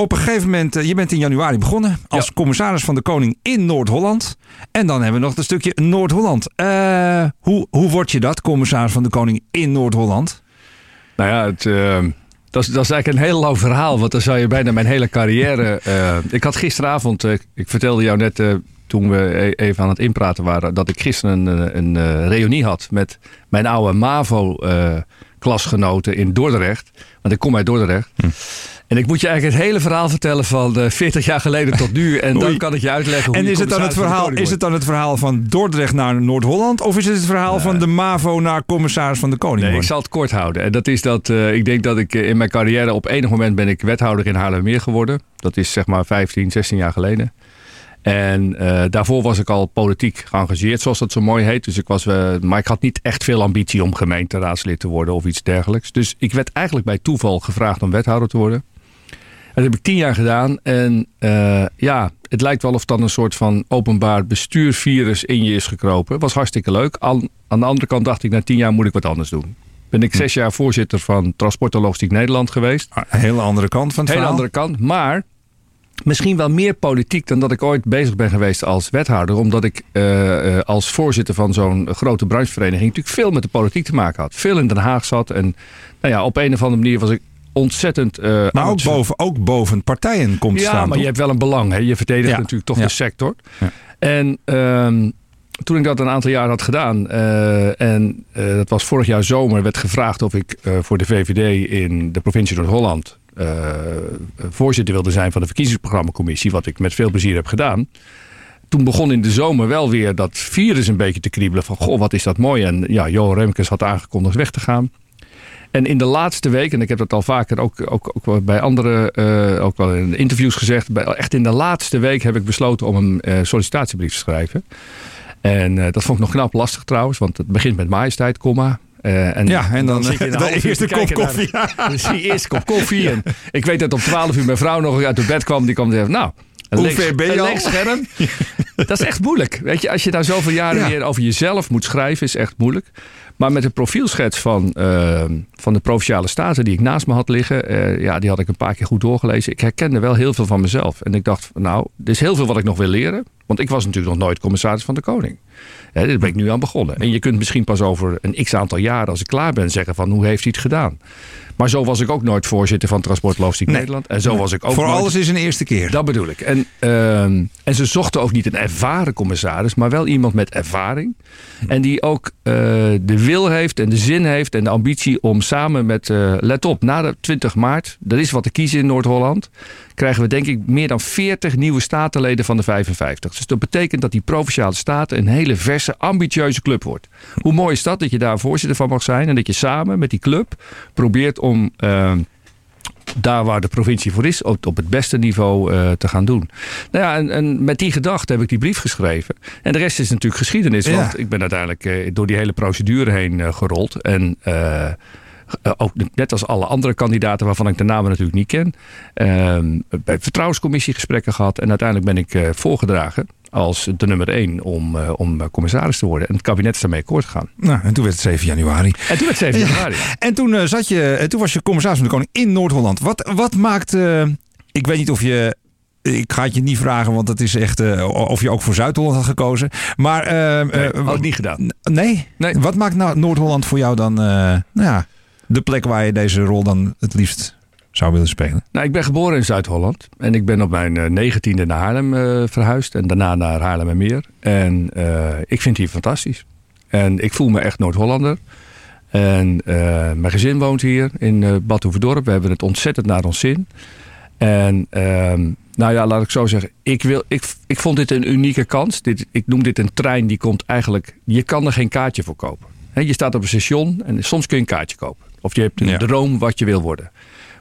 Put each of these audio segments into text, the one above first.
op een gegeven moment, eh, je bent in januari begonnen als commissaris van de Koning in Noord-Holland. En dan hebben we nog een stukje Noord-Holland. Eh, hoe, hoe word je dat, commissaris van de Koning in Noord-Holland? Nou ja, het, eh, dat, is, dat is eigenlijk een heel lang verhaal. Want dan zou je bijna mijn hele carrière... ik had gisteravond, ik vertelde jou net toen we e- even aan het inpraten waren... dat ik gisteren een, een eh, reunie had met mijn oude MAVO-klasgenoten in Dordrecht. Want ik kom uit Dordrecht. En ik moet je eigenlijk het hele verhaal vertellen van eh, 40 jaar geleden tot nu. En dan kan ik je uitleggen hoe En is het, dan het, verhaal, is het dan het verhaal van Dordrecht naar Noord-Holland? Of is het het verhaal van de MAVO naar commissaris van de Koning? Nee, ik zal het kort houden. En dat is dat eh, ik denk dat ik eh, in mijn carrière op enig moment ben ik wethouder in Haarlemmermeer geworden. Dat is zeg maar 15, 16 jaar geleden. En daarvoor was ik al politiek geëngageerd, zoals dat zo mooi heet. Dus ik was, maar ik had niet echt veel ambitie om gemeenteraadslid te worden of iets dergelijks. Dus ik werd eigenlijk bij toeval gevraagd om wethouder te worden. Dat heb ik tien jaar gedaan. En eh, ja, het lijkt wel of dan een soort van openbaar bestuurvirus in je is gekropen. Was hartstikke leuk. Aan, aan de andere kant dacht ik, na tien jaar moet ik wat anders doen. Ben ik zes jaar voorzitter van Transport en Logistiek Nederland geweest. Ah, Een hele andere kant van het Hele verhaal. andere kant. Maar misschien wel meer politiek dan dat ik ooit bezig ben geweest als wethouder. Omdat ik eh, eh, als voorzitter van zo'n grote branchevereniging natuurlijk veel met de politiek te maken had. Veel in Den Haag zat. En nou ja, op een of andere manier was ik ontzettend... eh, Maar ook boven, ook boven partijen komt te Ja, staan. maar toch? je hebt wel een belang. Hè? Je verdedigt Ja. natuurlijk toch Ja. de sector. Ja. En ehm, toen ik dat een aantal jaar had gedaan... eh, en eh, dat was vorig jaar zomer... werd gevraagd of ik voor de VVD in de provincie Noord-Holland... voorzitter wilde zijn van de verkiezingsprogrammacommissie... wat ik met veel plezier heb gedaan. Toen begon in de zomer wel weer dat virus een beetje te kriebelen... van goh, wat is dat mooi. En ja, Johan Remkes had aangekondigd weg te gaan... En in de laatste week, en ik heb dat al vaker ook, ook, ook bij andere, eh, ook wel in interviews gezegd. Bij, echt in de laatste week heb ik besloten om een eh, sollicitatiebrief te schrijven. En eh, dat vond ik nog knap lastig trouwens, want het begint met majesteit, komma. Eh, en Ja, en dan, zit je de eerste kop koffie. dus die eerste kop koffie. En ik weet dat om 12 uur mijn vrouw nog uit het bed kwam. Die kwam en zei, nou, een leeg, ver ben je een al? leeg scherm. dat is echt moeilijk. Weet je, als je nou zoveel jaren Ja. weer over jezelf moet schrijven, is echt moeilijk. Maar met de profielschets van, eh, van de Provinciale Staten die ik naast me had liggen, eh, ja, die had ik een paar keer goed doorgelezen. Ik herkende wel heel veel van mezelf. En ik dacht, nou, er is heel veel wat ik nog wil leren. Want ik was natuurlijk nog nooit commissaris van de Koning. Hè, daar ben ik nu aan begonnen. En je kunt misschien pas over een x aantal jaren, als ik klaar ben, zeggen van hoe heeft hij het gedaan. Maar zo was ik ook nooit voorzitter van Transport Logistiek Nee. Nederland. En zo was ik ook Voor nooit alles is een eerste keer. dat bedoel ik. En, ehm, en ze zochten ook niet een ervaren commissaris, maar wel iemand met ervaring. En die ook eh, de wil heeft en de zin heeft en de ambitie om samen met, eh, let op, na de 20 maart, er is wat te kiezen in Noord-Holland, krijgen we denk ik meer dan 40 nieuwe statenleden van de 55. Dus dat betekent dat die provinciale staten een hele verse, ambitieuze club wordt. Hoe mooi is dat, dat je daar voorzitter van mag zijn en dat je samen met die club probeert om... ehm, daar waar de provincie voor is, ook op het beste niveau eh, te gaan doen. Nou ja, en, en met die gedachte heb ik die brief geschreven. En de rest is natuurlijk geschiedenis. Ja. Want ik ben uiteindelijk eh, door die hele procedure heen eh, gerold. En ook net als alle andere kandidaten waarvan ik de namen natuurlijk niet ken. ehm, bij de vertrouwenscommissie gesprekken gehad. En uiteindelijk ben ik voorgedragen als de nummer één om, eh, om eh, commissaris te worden. En het kabinet is daarmee akkoord gegaan. Nou, en toen werd het 7 januari. En toen werd 7 januari. En toen, eh, zat je, toen was je commissaris van de Koning in Noord-Holland. Wat, wat maakt. ik weet niet of je. Ik ga het je niet vragen, want het is echt. of je ook voor Zuid-Holland had gekozen. Maar. Nee, had niet gedaan. Nee? Nee. Wat maakt nou Noord-Holland voor jou dan. nou ja, de plek waar je deze rol dan het liefst zou willen spelen? Nou, ik ben geboren in Zuid-Holland. En ik ben op mijn eh, negentiende naar Haarlem eh, verhuisd. En daarna naar Haarlemmermeer. En eh, ik vind hier fantastisch. En ik voel me echt Noord-Hollander. En mijn gezin woont hier in eh Bad Hoeverdorp. We hebben het ontzettend naar ons zin. En ehm, nou ja, laat ik zo zeggen. Ik, wil, ik, ik vond dit een unieke kans. Dit, ik noem dit een trein die komt eigenlijk... Je kan er geen kaartje voor kopen. Je staat op een station en soms kun je een kaartje kopen. Of je hebt een Ja. droom wat je wil worden.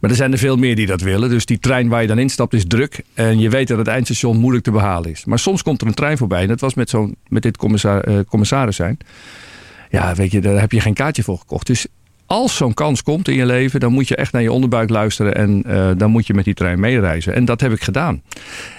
Maar er zijn er veel meer die dat willen. Dus die trein waar je dan instapt is druk. En je weet dat het eindstation moeilijk te behalen is. Maar soms komt er een trein voorbij. En dat was met, zo'n, met dit commissar, eh, commissaris zijn. Ja, weet je, daar heb je geen kaartje voor gekocht. Dus als zo'n kans komt in je leven, dan moet je echt naar je onderbuik luisteren. En eh, dan moet je met die trein meereizen. En dat heb ik gedaan.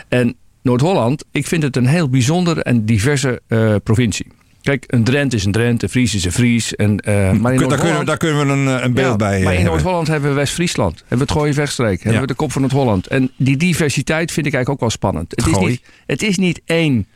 En Noord-Holland, ik vind het een heel bijzondere en diverse eh, provincie. Kijk, een Drent is een Drent, een Fries is een Fries. En, uh, maar in daar, kunnen, daar kunnen we een, een beeld ja, bij Maar in Noord-Holland hebben we West-Friesland. Hebben we het Gooie Vechtstreek. Hebben we de Kop van Noord-Holland. En die diversiteit vind ik eigenlijk ook wel spannend. Het, is niet, het is niet één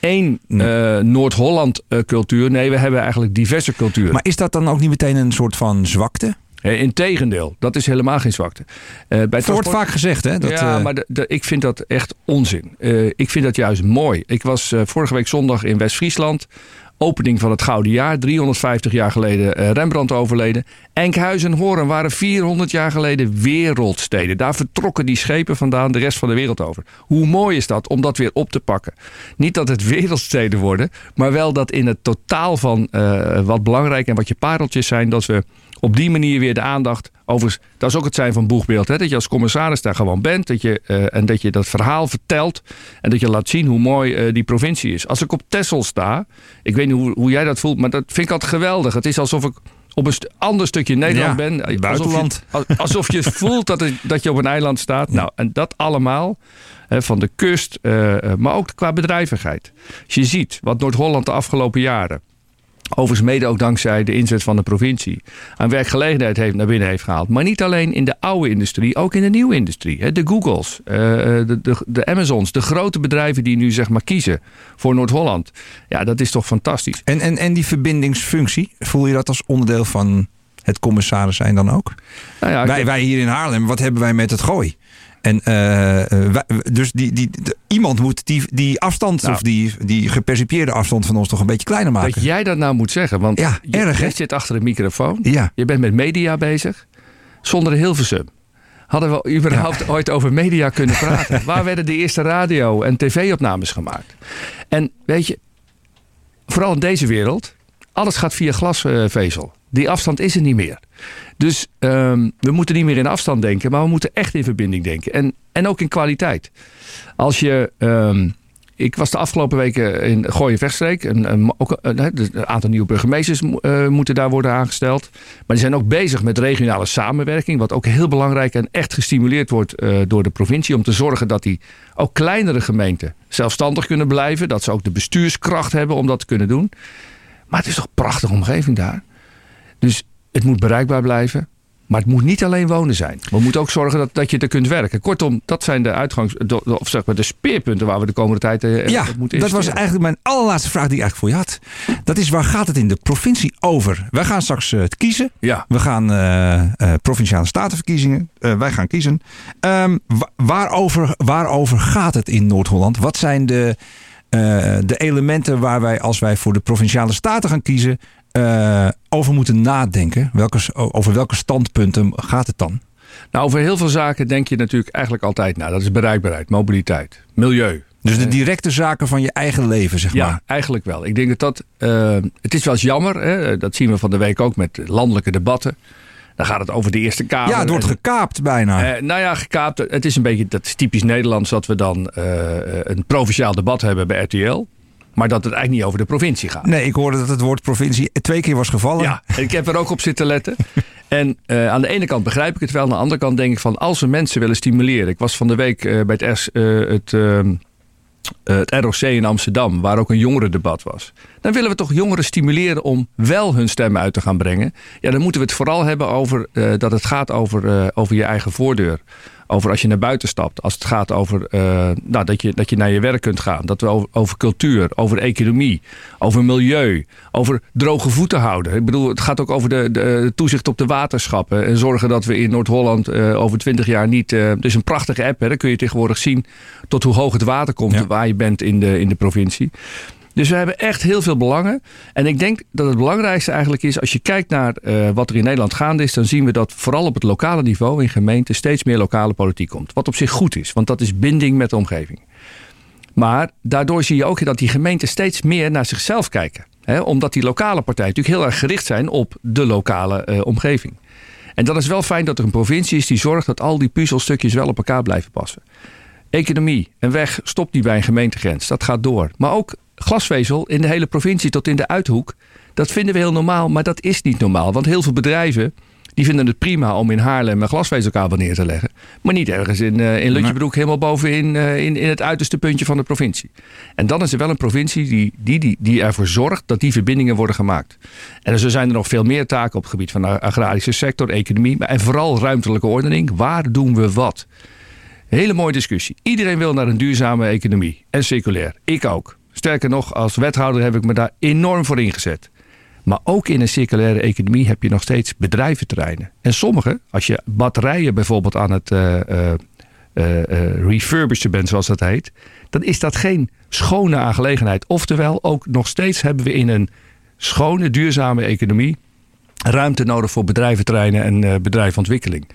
één nee. uh, Noord-Holland uh, cultuur. Nee, we hebben eigenlijk diverse culturen. Maar is dat dan ook niet meteen een soort van zwakte? Integendeel, dat is helemaal geen zwakte. Bij het transport... wordt vaak gezegd, hè? Dat, ja, maar de, de, ik vind dat echt onzin. Ik vind dat juist mooi. Ik was vorige week zondag in West-Friesland. Opening van het Gouden Jaar. 350 jaar geleden Rembrandt overleden. Enkhuizen en Hoorn waren 400 jaar geleden wereldsteden. Daar vertrokken die schepen vandaan de rest van de wereld over. Hoe mooi is dat om dat weer op te pakken? Niet dat het wereldsteden worden, maar wel dat in het totaal van wat belangrijk en wat je pareltjes zijn, dat we op die manier weer de aandacht. Overigens, dat is ook het zijn van boegbeeld. Hè? Dat je als commissaris daar gewoon bent. Dat je, uh, en dat je dat verhaal vertelt. En dat je laat zien hoe mooi uh, die provincie is. Als ik op Texel sta. Ik weet niet hoe, hoe jij dat voelt. Maar dat vind ik altijd geweldig. Het is alsof ik op een st ander stukje Nederland ja, ben. Buitenland. Alsof je, alsof je voelt dat, het, dat je op een eiland staat. Ja. Nou, en dat allemaal. Hè, van de kust. Uh, maar ook qua bedrijvigheid. Als je ziet wat Noord-Holland de afgelopen jaren overigens mede ook dankzij de inzet van de provincie, aan werkgelegenheid heeft, naar binnen heeft gehaald. Maar niet alleen in de oude industrie, ook in de nieuwe industrie. De Googles, de, de, de Amazons, de grote bedrijven die nu zeg maar kiezen voor Noord-Holland. Ja, dat is toch fantastisch. En, en, en die verbindingsfunctie, voel je dat als onderdeel van het commissaris zijn dan ook? Nou ja, wij, wij hier in Haarlem, wat hebben wij met het gooi? En uh, dus die, die, de, iemand moet die, die afstand nou, of die, die gepercipieerde afstand van ons toch een beetje kleiner maken. Dat jij dat nou moet zeggen, want ja, je, erg, je zit achter een microfoon. Ja. Je bent met media bezig. Zonder Hilversum. Hadden we überhaupt ja. ooit over media kunnen praten? Waar werden de eerste radio- en tv-opnames gemaakt? En weet je, vooral in deze wereld, alles gaat via glasvezel. Die afstand is er niet meer. Dus um, we moeten niet meer in afstand denken, maar we moeten echt in verbinding denken. En, en ook in kwaliteit. Als je. Um, ik was de afgelopen weken in Gooien Vechtstreek. En, en ook, een, aantal nieuwe burgemeesters uh, moeten daar worden aangesteld. Maar die zijn ook bezig met regionale samenwerking. Wat ook heel belangrijk en echt gestimuleerd wordt uh, door de provincie. Om te zorgen dat die ook kleinere gemeenten zelfstandig kunnen blijven. Dat ze ook de bestuurskracht hebben om dat te kunnen doen. Maar het is toch een prachtige omgeving daar. Dus het moet bereikbaar blijven. Maar het moet niet alleen wonen zijn. We moeten ook zorgen dat, dat je er kunt werken. Kortom, dat zijn de uitgangs... of zeg maar de speerpunten waar we de komende tijd uh, ja, moeten dat was eigenlijk mijn allerlaatste vraag die ik eigenlijk voor je had. Dat is waar gaat het in de provincie over? Wij gaan straks uh, kiezen. Ja. We gaan uh, provinciale statenverkiezingen. wij gaan kiezen. Um, waarover, waarover gaat het in Noord-Holland? Wat zijn de, de elementen waar wij als wij voor de provinciale staten gaan kiezen uh, over moeten nadenken? Welke, over welke standpunten gaat het dan? Nou, over heel veel zaken denk je natuurlijk eigenlijk altijd na. Dat is bereikbaarheid, mobiliteit, milieu. Dus de directe zaken van je eigen leven, zeg ja, maar. Ja, eigenlijk wel. Ik denk dat dat... Uh, het is wel eens jammer, hè? dat zien we van de week ook met landelijke debatten. Dan gaat het over de Eerste Kamer. Ja, het wordt gekaapt bijna. Uh, nou ja, gekaapt. Het is een beetje, dat is typisch Nederlands, dat we dan uh, een provinciaal debat hebben bij RTL. Maar dat het eigenlijk niet over de provincie gaat. Nee, ik hoorde dat het woord provincie twee keer was gevallen. Ja, ik heb er ook op zitten letten. En uh, aan de ene kant begrijp ik het wel. Aan de andere kant denk ik van als we mensen willen stimuleren. Ik was van de week uh, bij het, S, uh, het, het ROC in Amsterdam, waar ook een jongerendebat was. Dan willen we toch jongeren stimuleren om wel hun stem uit te gaan brengen. Ja, dan moeten we het vooral hebben over dat het gaat over, over je eigen voordeur over als je naar buiten stapt. Als het gaat over uh, nou, dat, je, dat je naar je werk kunt gaan. Dat we over, over, cultuur, over economie, over milieu, over droge voeten houden. Ik bedoel, het gaat ook over de, de toezicht op de waterschappen. En zorgen dat we in Noord-Holland uh, over twintig jaar niet... Uh, dus een prachtige app, hè, dan kun je tegenwoordig zien tot hoe hoog het water komt ja. waar je bent in de, in de provincie. Dus we hebben echt heel veel belangen. En ik denk dat het belangrijkste eigenlijk is, als je kijkt naar uh, wat er in Nederland gaande is, dan zien we dat vooral op het lokale niveau in gemeenten steeds meer lokale politiek komt. Wat op zich goed is, want dat is binding met de omgeving. Maar daardoor zie je ook dat die gemeenten steeds meer naar zichzelf kijken. Hè? Omdat die lokale partijen natuurlijk heel erg gericht zijn op de lokale uh, omgeving. En dan is wel fijn dat er een provincie is die zorgt dat al die puzzelstukjes wel op elkaar blijven passen. Economie, een weg stopt niet bij een gemeentegrens. Dat gaat door. Maar ook glasvezel in de hele provincie tot in de uithoek. Dat vinden we heel normaal, maar dat is niet normaal. Want heel veel bedrijven Die vinden het prima om in Haarlem een glasvezelkabel neer te leggen. Maar niet ergens in, uh, in Lutjebroek helemaal bovenin uh, in, in het uiterste puntje van de provincie. En dan is er wel een provincie die, die, die, die ervoor zorgt dat die verbindingen worden gemaakt. En zo zijn er nog veel meer taken op het gebied van de agrarische sector, economie. En vooral ruimtelijke ordening. Waar doen we wat? Hele mooie discussie. Iedereen wil naar een duurzame economie en circulair. Ik ook. Sterker nog, als wethouder heb ik me daar enorm voor ingezet. Maar ook in een circulaire economie heb je nog steeds bedrijventerreinen. En sommige, als je batterijen bijvoorbeeld aan het uh, uh, uh, refurbishen bent, zoals dat heet, dan is dat geen schone aangelegenheid. Oftewel, ook nog steeds hebben we in een schone, duurzame economie ruimte nodig voor bedrijventerreinen en bedrijfontwikkeling.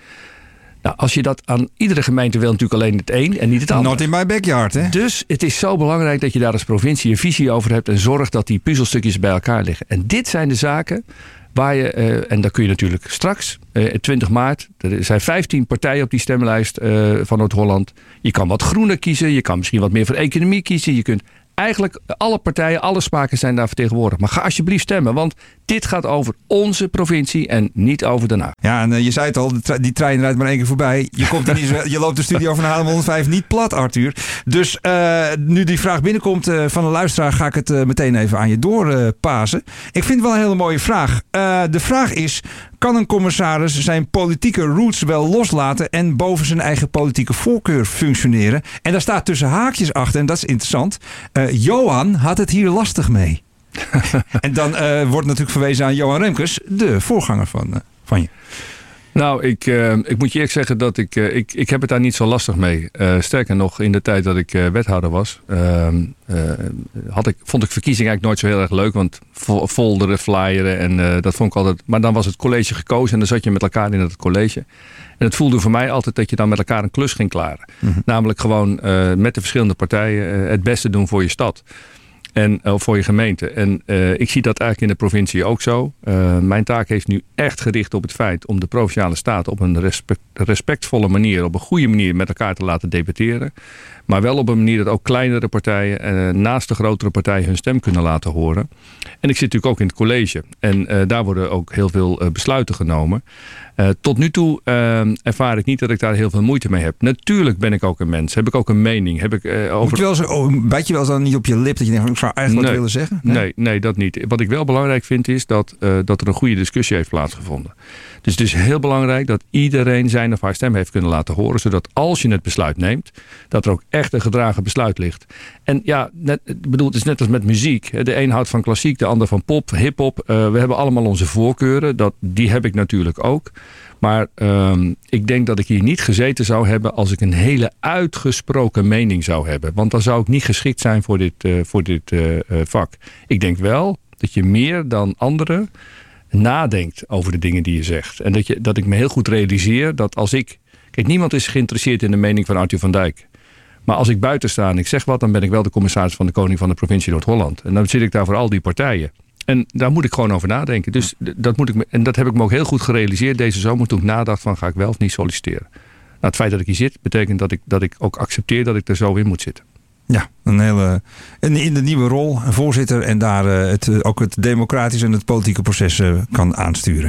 Nou, als je dat aan iedere gemeente wil, natuurlijk alleen het een en niet het ander. Not in my backyard, hè? Dus het is zo belangrijk dat je daar als provincie een visie over hebt en zorgt dat die puzzelstukjes bij elkaar liggen. En dit zijn de zaken waar je, uh, en daar kun je natuurlijk straks, uh, 20 maart, er zijn 15 partijen op die stemlijst uh, van Noord-Holland. Je kan wat groener kiezen, je kan misschien wat meer voor economie kiezen. Je kunt eigenlijk alle partijen, alle smaken zijn daar vertegenwoordigd. Maar ga alsjeblieft stemmen, want dit gaat over onze provincie en niet over Den Haag. Ja, en uh, je zei het al, die trein rijdt maar één keer voorbij. Je, komt er niet, je loopt de studio van Haarlem 105 niet plat, Arthur. Dus uh, nu die vraag binnenkomt uh, van een luisteraar, ga ik het meteen even aan je doorpasen. ik vind het wel een hele mooie vraag. de vraag is, kan een commissaris zijn politieke roots wel loslaten en boven zijn eigen politieke voorkeur functioneren? En daar staat tussen haakjes achter, en dat is interessant. Johan had het hier lastig mee. en dan uh, wordt natuurlijk verwezen aan Johan Remkes, de voorganger van, uh, van je. Nou, ik, uh, ik moet je eerlijk zeggen dat ik, ik, ik heb het daar niet zo lastig mee. sterker nog, in de tijd dat ik wethouder was, ehm, had ik, vond ik verkiezingen eigenlijk nooit zo heel erg leuk. Want folderen, flyeren en dat vond ik altijd... Maar dan was het college gekozen en dan zat je met elkaar in het college. En het voelde voor mij altijd dat je dan met elkaar een klus ging klaren. Mm -hmm. Namelijk gewoon met de verschillende partijen het beste doen voor je stad. En uh, voor je gemeente. En uh, ik zie dat eigenlijk in de provincie ook zo. Uh, mijn taak heeft nu echt gericht op het feit om de provinciale staat op een respect, respectvolle manier, op een goede manier met elkaar te laten debatteren. Maar wel op een manier dat ook kleinere partijen naast de grotere partijen hun stem kunnen laten horen. En ik zit natuurlijk ook in het college. En daar worden ook heel veel besluiten genomen. Tot nu toe ervaar ik niet dat ik daar heel veel moeite mee heb. Natuurlijk ben ik ook een mens. Heb ik ook een mening. Heb ik, over... Je wel zo, oh, bijt je wel eens dan niet op je lip dat je denkt, eigenlijk nee, willen zeggen? Nee? nee? Nee, dat niet. Wat ik wel belangrijk vind is dat, dat er een goede discussie heeft plaatsgevonden. Dus het is heel belangrijk dat iedereen zijn of haar stem heeft kunnen laten horen. Zodat als je het besluit neemt, dat er ook echt een gedragen besluit ligt. En ja, net, bedoel, het is net als met muziek. De een houdt van klassiek, de ander van pop, hip-hop. we hebben allemaal onze voorkeuren. Dat, die heb ik natuurlijk ook. Maar um, ik denk dat ik hier niet gezeten zou hebben als ik een hele uitgesproken mening zou hebben. Want dan zou ik niet geschikt zijn voor dit, uh, voor dit uh, vak. Ik denk wel dat je meer dan anderen nadenkt over de dingen die je zegt. En dat, je, dat ik me heel goed realiseer dat als ik... Kijk, niemand is geïnteresseerd in de mening van Arthur van Dijk. Maar als ik buiten sta en ik zeg wat, dan ben ik wel de commissaris van de Koning van de provincie Noord-Holland. En dan zit ik daar voor al die partijen. En daar moet ik gewoon over nadenken. Dus dat moet ik, en dat heb ik me ook heel goed gerealiseerd deze zomer toen ik nadacht van ga ik wel of niet solliciteren. Nou, het feit dat ik hier zit betekent dat ik, dat ik ook accepteer dat ik er zo in moet zitten. Ja, een hele, in de nieuwe rol, voorzitter en daar het, ook het democratische en het politieke proces kan aansturen.